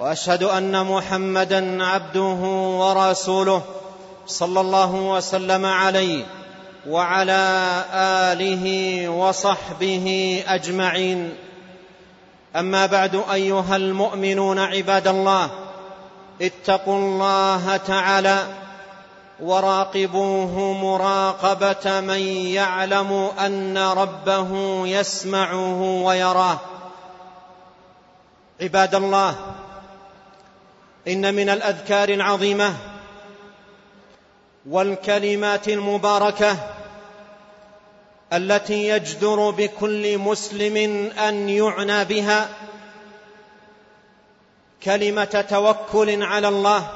وأشهد أن محمدا عبده ورسوله صلى الله وسلم عليه وعلى آله وصحبه أجمعين. أما بعد أيها المؤمنون عباد الله اتقوا الله تعالى وراقبوه مراقبة من يعلم أن ربه يسمعه ويراه. عباد الله إن من الأذكار العظيمة والكلمات المباركة التي يجدر بكل مسلم أن يعنى بها كلمة توكل على الله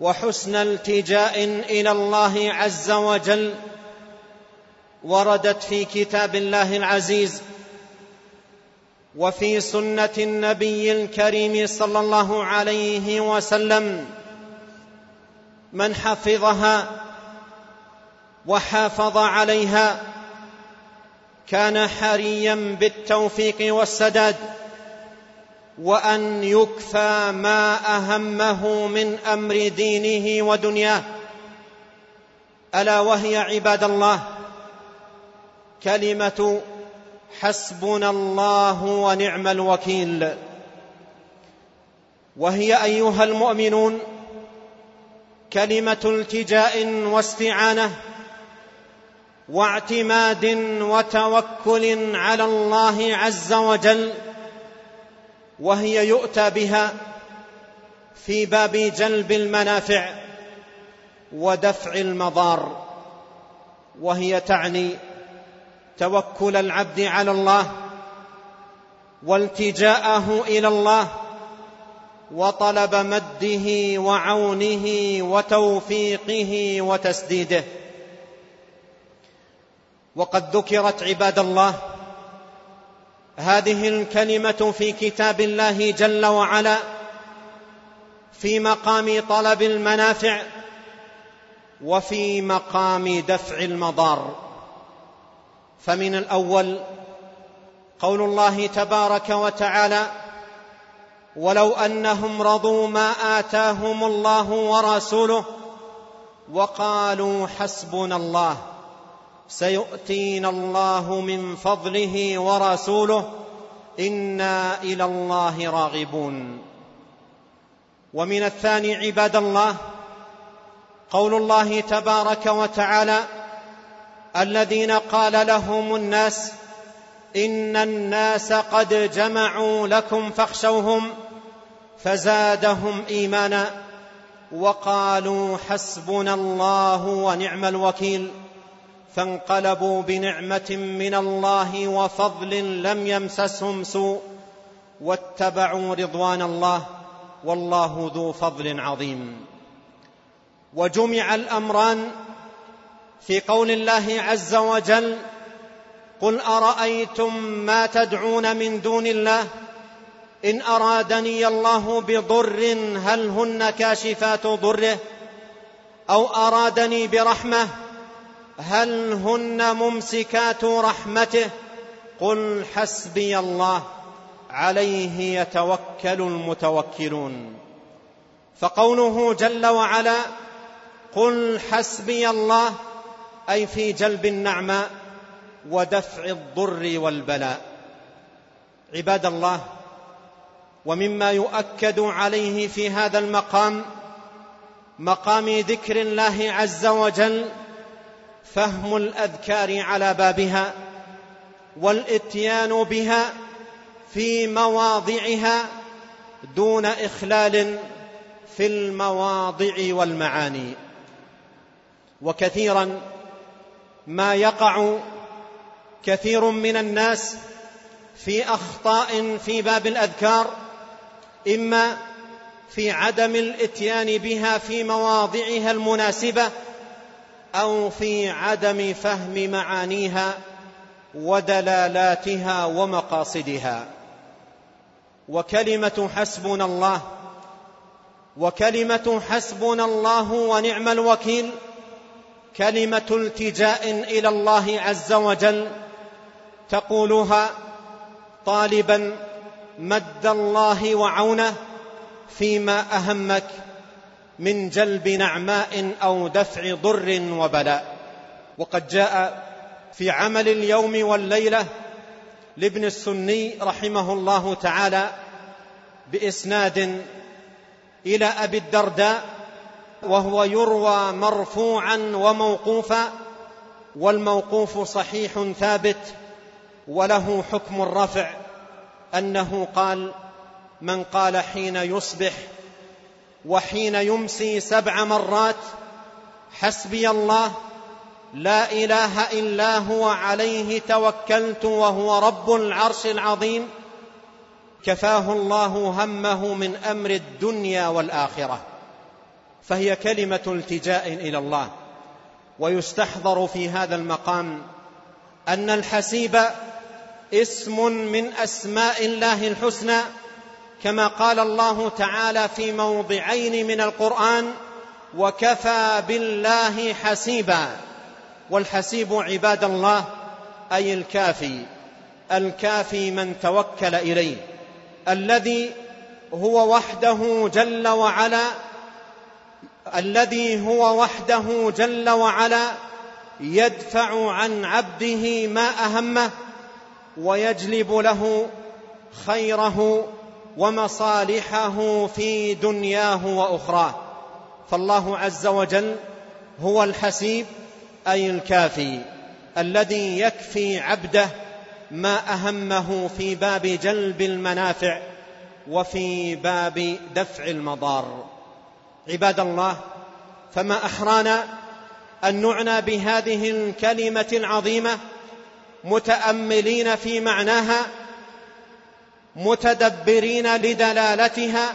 وحسن التجاء إلى الله عز وجل وردت في كتاب الله العزيز وفي سنة النبي الكريم صلى الله عليه وسلم من حفظها وحافظ عليها كان حريا بالتوفيق والسداد وأن يكفى ما أهمه من أمر دينه ودنياه. ألا وهي عباد الله كلمة حسبنا الله ونعم الوكيل. وهي أيها المؤمنون كلمة التجاء واستعانة واعتماد وتوكل على الله عز وجل وهي يؤتى بها في باب جلب المنافع ودفع المضار وهي تعني توكل العبد على الله والتجاءه إلى الله وطلب مده وعونه وتوفيقه وتسديده. وقد ذكرت عباد الله هذه الكلمة في كتاب الله جل وعلا في مقام طلب المنافع وفي مقام دفع المضار. فمن الأول قول الله تبارك وتعالى ولو أنهم رضوا ما آتاهم الله ورسوله وقالوا حسبنا الله سيؤتينا الله من فضله ورسوله إنا إلى الله راغبون. ومن الثاني عباد الله قول الله تبارك وتعالى الذين قال لهم الناس إن الناس قد جمعوا لكم فاخشوهم فزادهم إيمانا وقالوا حسبنا الله ونعم الوكيل فانقلبوا بنعمة من الله وفضل لم يمسسهم سوء واتبعوا رضوان الله والله ذو فضل عظيم. وجمع الأمران في قول الله عز وجل قل أرأيتم ما تدعون من دون الله؟ إن أرادني الله بضر هل هن كاشفات ضره؟ أو أرادني برحمة هل هن ممسكات رحمته؟ قل حسبي الله عليه يتوكل المتوكلون. فقوله جل وعلا قل حسبي الله أي في جلب النعماء ودفع الضر والبلاء. عباد الله ومما يؤكد عليه في هذا المقام مقام ذكر الله عز وجل فهم الأذكار على بابها والإتيان بها في مواضعها دون إخلال في المواضع والمعاني. وكثيرا ما يقع كثير من الناس في أخطاء في باب الأذكار إما في عدم الإتيان بها في مواضعها المناسبة أو في عدم فهم معانيها ودلالاتها ومقاصدها. وكلمة حسبنا الله وكلمة حسبنا الله ونعم الوكيل كلمة التجاء إلى الله عز وجل تقولها طالبا مد الله وعونه فيما أهمك من جلب نعماء أو دفع ضر وبلاء. وقد جاء في عمل اليوم والليلة لابن السني رحمه الله تعالى بإسناد إلى أبي الدرداء وهو يروى مرفوعا وموقوفا والموقوف صحيح ثابت وله حكم الرفع أنه قال من قال حين يصبح وحين يمسي سبع مرات حسبي الله لا إله إلا هو عليه توكلت وهو رب العرش العظيم كفاه الله همه من أمر الدنيا والآخرة. فهي كلمة التجاء إلى الله. ويستحضر في هذا المقام أن الحسيب اسم من أسماء الله الحسنى كما قال الله تعالى في موضعين من القرآن وكفى بالله حسيبا. والحسيب عباد الله أي الكافي الكافي من توكل إليه الذي هو وحده جل وعلا الذي هو وحده جل وعلا يدفع عن عبده ما أهمه ويجلب له خيره ومصالحه في دنياه وأخراه. فالله عز وجل هو الحسيب أي الكافي الذي يكفي عبده ما أهمه في باب جلب المنافع وفي باب دفع المضار. عباد الله فما احرانا أن نعنى بهذه الكلمة العظيمة متأملين في معناها متدبرين لدلالتها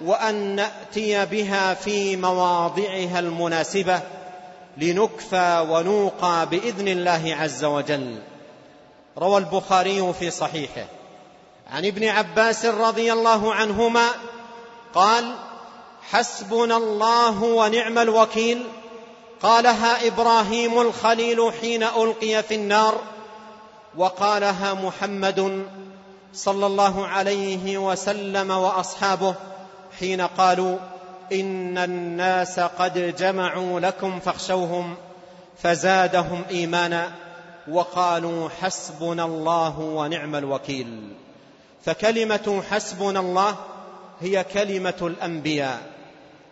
وأن نأتي بها في مواضعها المناسبة لنكفى ونوقى بإذن الله عز وجل. روى البخاري في صحيحه. عن ابن عباس رضي الله عنهما قال حسبنا الله ونعم الوكيل. قالها إبراهيم الخليل حين ألقي في النار. وقالها محمد صلى الله عليه وسلم وأصحابه حين قالوا إن الناس قد جمعوا لكم فاخشوهم فزادهم إيمانا. وقالوا حسبنا الله ونعم الوكيل. فكلمة حسبنا الله هي كلمة الأنبياء.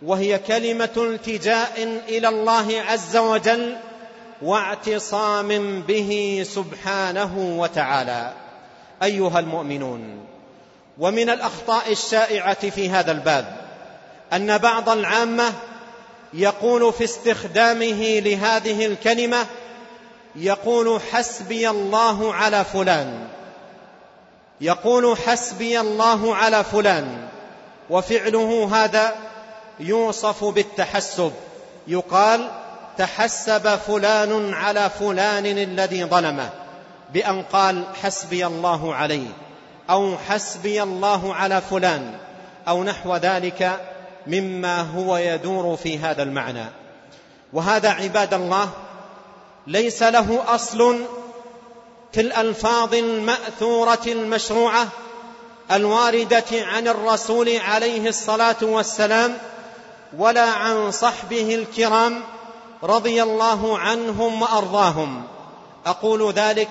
وهي كلمة التجاء إلى الله عز وجل واعتصام به سبحانه وتعالى. أيها المؤمنون ومن الأخطاء الشائعة في هذا الباب أن بعض العامة يقول في استخدامه لهذه الكلمة يقول حسبي الله على فلان يقول حسبي الله على فلان وفعله هذا يوصف بالتحسب. يقال تحسب فلان على فلان الذي ظلمه بأن قال حسبي الله عليه أو حسبي الله على فلان أو نحو ذلك مما هو يدور في هذا المعنى. وهذا عباد الله ليس له أصل في الألفاظ المأثورة المشروعة الواردة عن الرسول عليه الصلاة والسلام ولا عن صحبه الكرام رضي الله عنهم وأرضاهم. أقول ذلك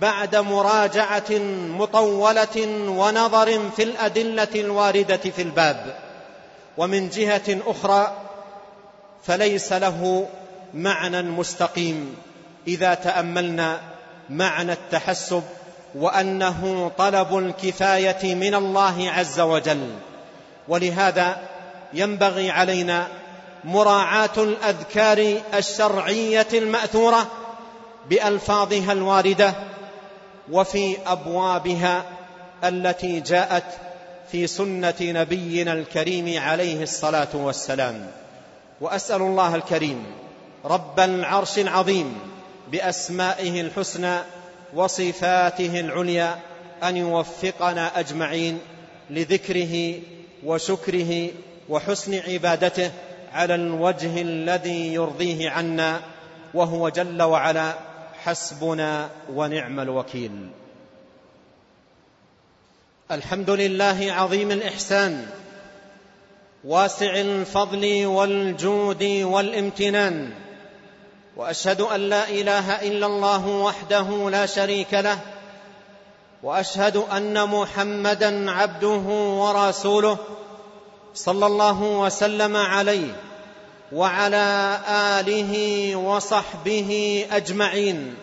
بعد مراجعة مطولة ونظر في الأدلة الواردة في الباب. ومن جهة أخرى فليس له معنى مستقيم إذا تأملنا معنى التحسب وأنه طلب الكفاية من الله عز وجل. ولهذا ينبغي علينا مراعاة الأذكار الشرعية المأثورة بألفاظها الواردة وفي أبوابها التي جاءت في سنة نبينا الكريم عليه الصلاة والسلام. وأسأل الله الكريم رب العرش العظيم بأسمائه الحسنى وصفاته العليا أن يوفقنا أجمعين لذكره وشكره وحسن عبادته على الوجه الذي يرضيه عنا وهو جل وعلا حسبنا ونعم الوكيل. الحمد لله عظيم الإحسان واسع الفضل والجود والامتنان وأشهد أن لا إله إلا الله وحده لا شريك له وأشهد أن محمدا عبده ورسوله صلى الله وسلم عليه وعلى آله وصحبه أجمعين.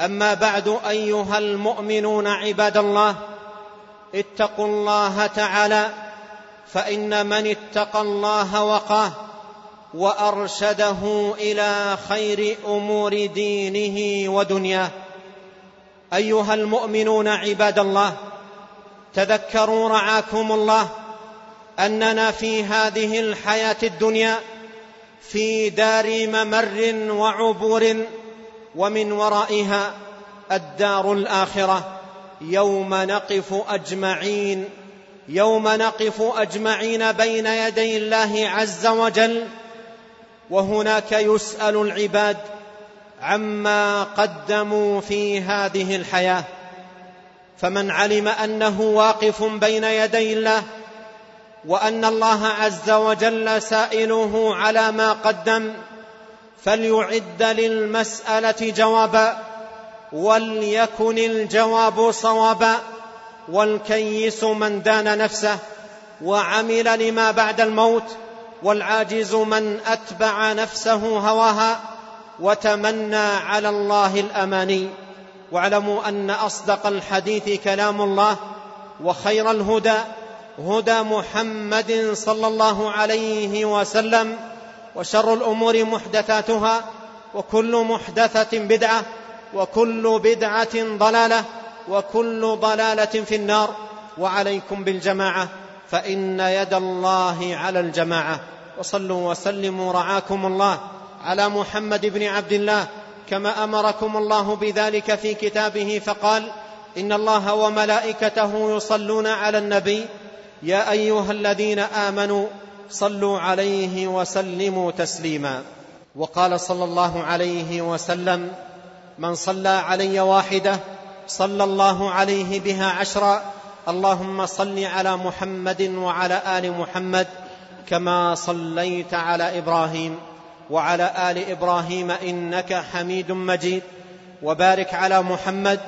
أما بعد أيها المؤمنون عباد الله اتقوا الله تعالى فإن من اتقى الله وقاه وأرشده إلى خير أمور دينه ودنياه. أيها المؤمنون عباد الله تذكروا رعاكم الله أننا في هذه الحياة الدنيا في دار ممر وعبور ومن ورائها الدار الآخرة. يوم نقف أجمعين يوم نقف أجمعين بين يدي الله عز وجل وهناك يسأل العباد عما قدموا في هذه الحياة. فمن علم أنه واقف بين يدي الله وأن الله عز وجل سائله على ما قدم فليعد للمسألة جوابا وليكن الجواب صوابا والكيس من دان نفسه وعمل لما بعد الموت والعاجز من أتبع نفسه هواها وتمنى على الله الأماني. واعلموا أن أصدق الحديث كلام الله وخير الهدى هدى محمد صلى الله عليه وسلم وشر الأمور محدثاتها وكل محدثة بدعة وكل بدعة ضلالة وكل ضلالة في النار. وعليكم بالجماعة فإن يد الله على الجماعة. وصلوا وسلموا رعاكم الله. على محمد بن عبد الله كما أمركم الله بذلك في كتابه فقال إن الله وملائكته يصلون على النبي يا أيها الذين آمنوا صلوا عليه وسلموا تسليما. وقال صلى الله عليه وسلم من صلى علي واحدة صلى الله عليه بها عشرا اللهم صل على محمد وعلى آل محمد كما صليت على إبراهيم وعلى آل إبراهيم إنك حميد مجيد وبارك على محمد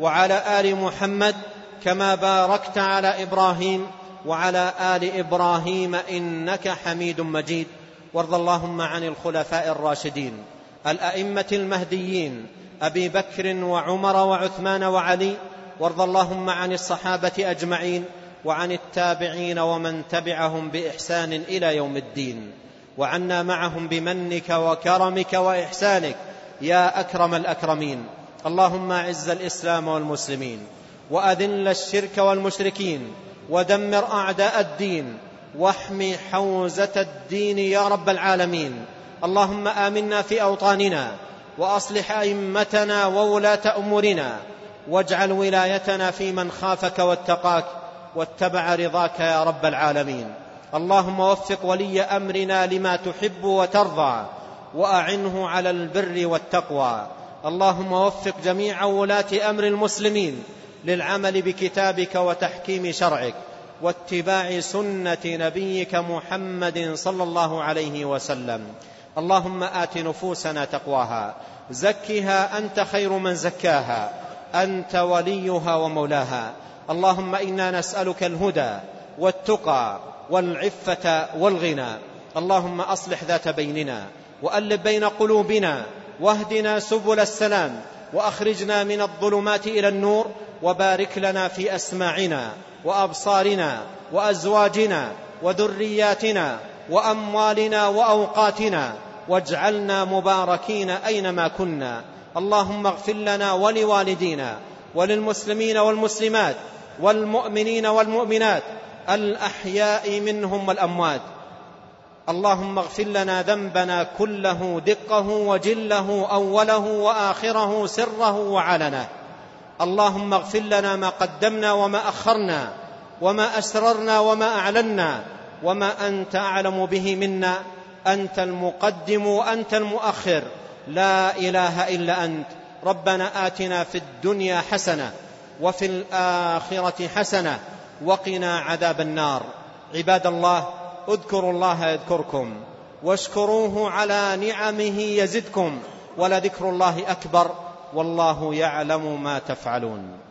وعلى آل محمد كما باركت على إبراهيم وعلى آل إبراهيم إنك حميد مجيد. وارض اللهم عن الخلفاء الراشدين الأئمة المهديين أبي بكر وعمر وعثمان وعلي. وارض اللهم عن الصحابة أجمعين وعن التابعين ومن تبعهم بإحسان إلى يوم الدين. وعنا معهم بمنك وكرمك وإحسانك يا أكرم الأكرمين. اللهم أعز الإسلام والمسلمين وأذل الشرك والمشركين ودمر أعداء الدين. واحم حوزة الدين يا رب العالمين. اللهم آمنا في أوطاننا وأصلح أئمتنا وولاة أمورنا. واجعل ولايتنا في من خافك واتقاك واتبع رضاك يا رب العالمين. اللهم وفق ولي أمرنا لما تحب وترضى وأعنه على البر والتقوى. اللهم وفق جميع ولاة أمر المسلمين. للعمل بكتابك وتحكيم شرعك واتباع سنة نبيك محمد صلى الله عليه وسلم. اللهم آت نفوسنا تقواها زكها أنت خير من زكاها أنت وليها ومولاها. اللهم إنا نسألك الهدى والتقى والعفة والغنى. اللهم أصلح ذات بيننا وألف بين قلوبنا واهدنا سبل السلام. وأخرجنا من الظلمات إلى النور وبارك لنا في أسماعنا وأبصارنا وأزواجنا وذرياتنا وأموالنا وأوقاتنا واجعلنا مباركين أينما كنا. اللهم اغفر لنا ولوالدينا وللمسلمين والمسلمات والمؤمنين والمؤمنات الأحياء منهم والأموات. اللهم اغفر لنا ذنبنا كله دقه وجله أوله وآخره سره وعلنه. اللهم اغفر لنا ما قدمنا وما أخرنا وما أسررنا وما أعلنا وما أنت أعلم به منا. أنت المقدم وأنت المؤخر. لا إله إلا أنت. ربنا آتنا في الدنيا حسنة وفي الآخرة حسنة وقنا عذاب النار. عباد الله اذكروا الله يذكركم واشكروه على نعمه يزدكم ولذكر الله أكبر والله يعلم ما تفعلون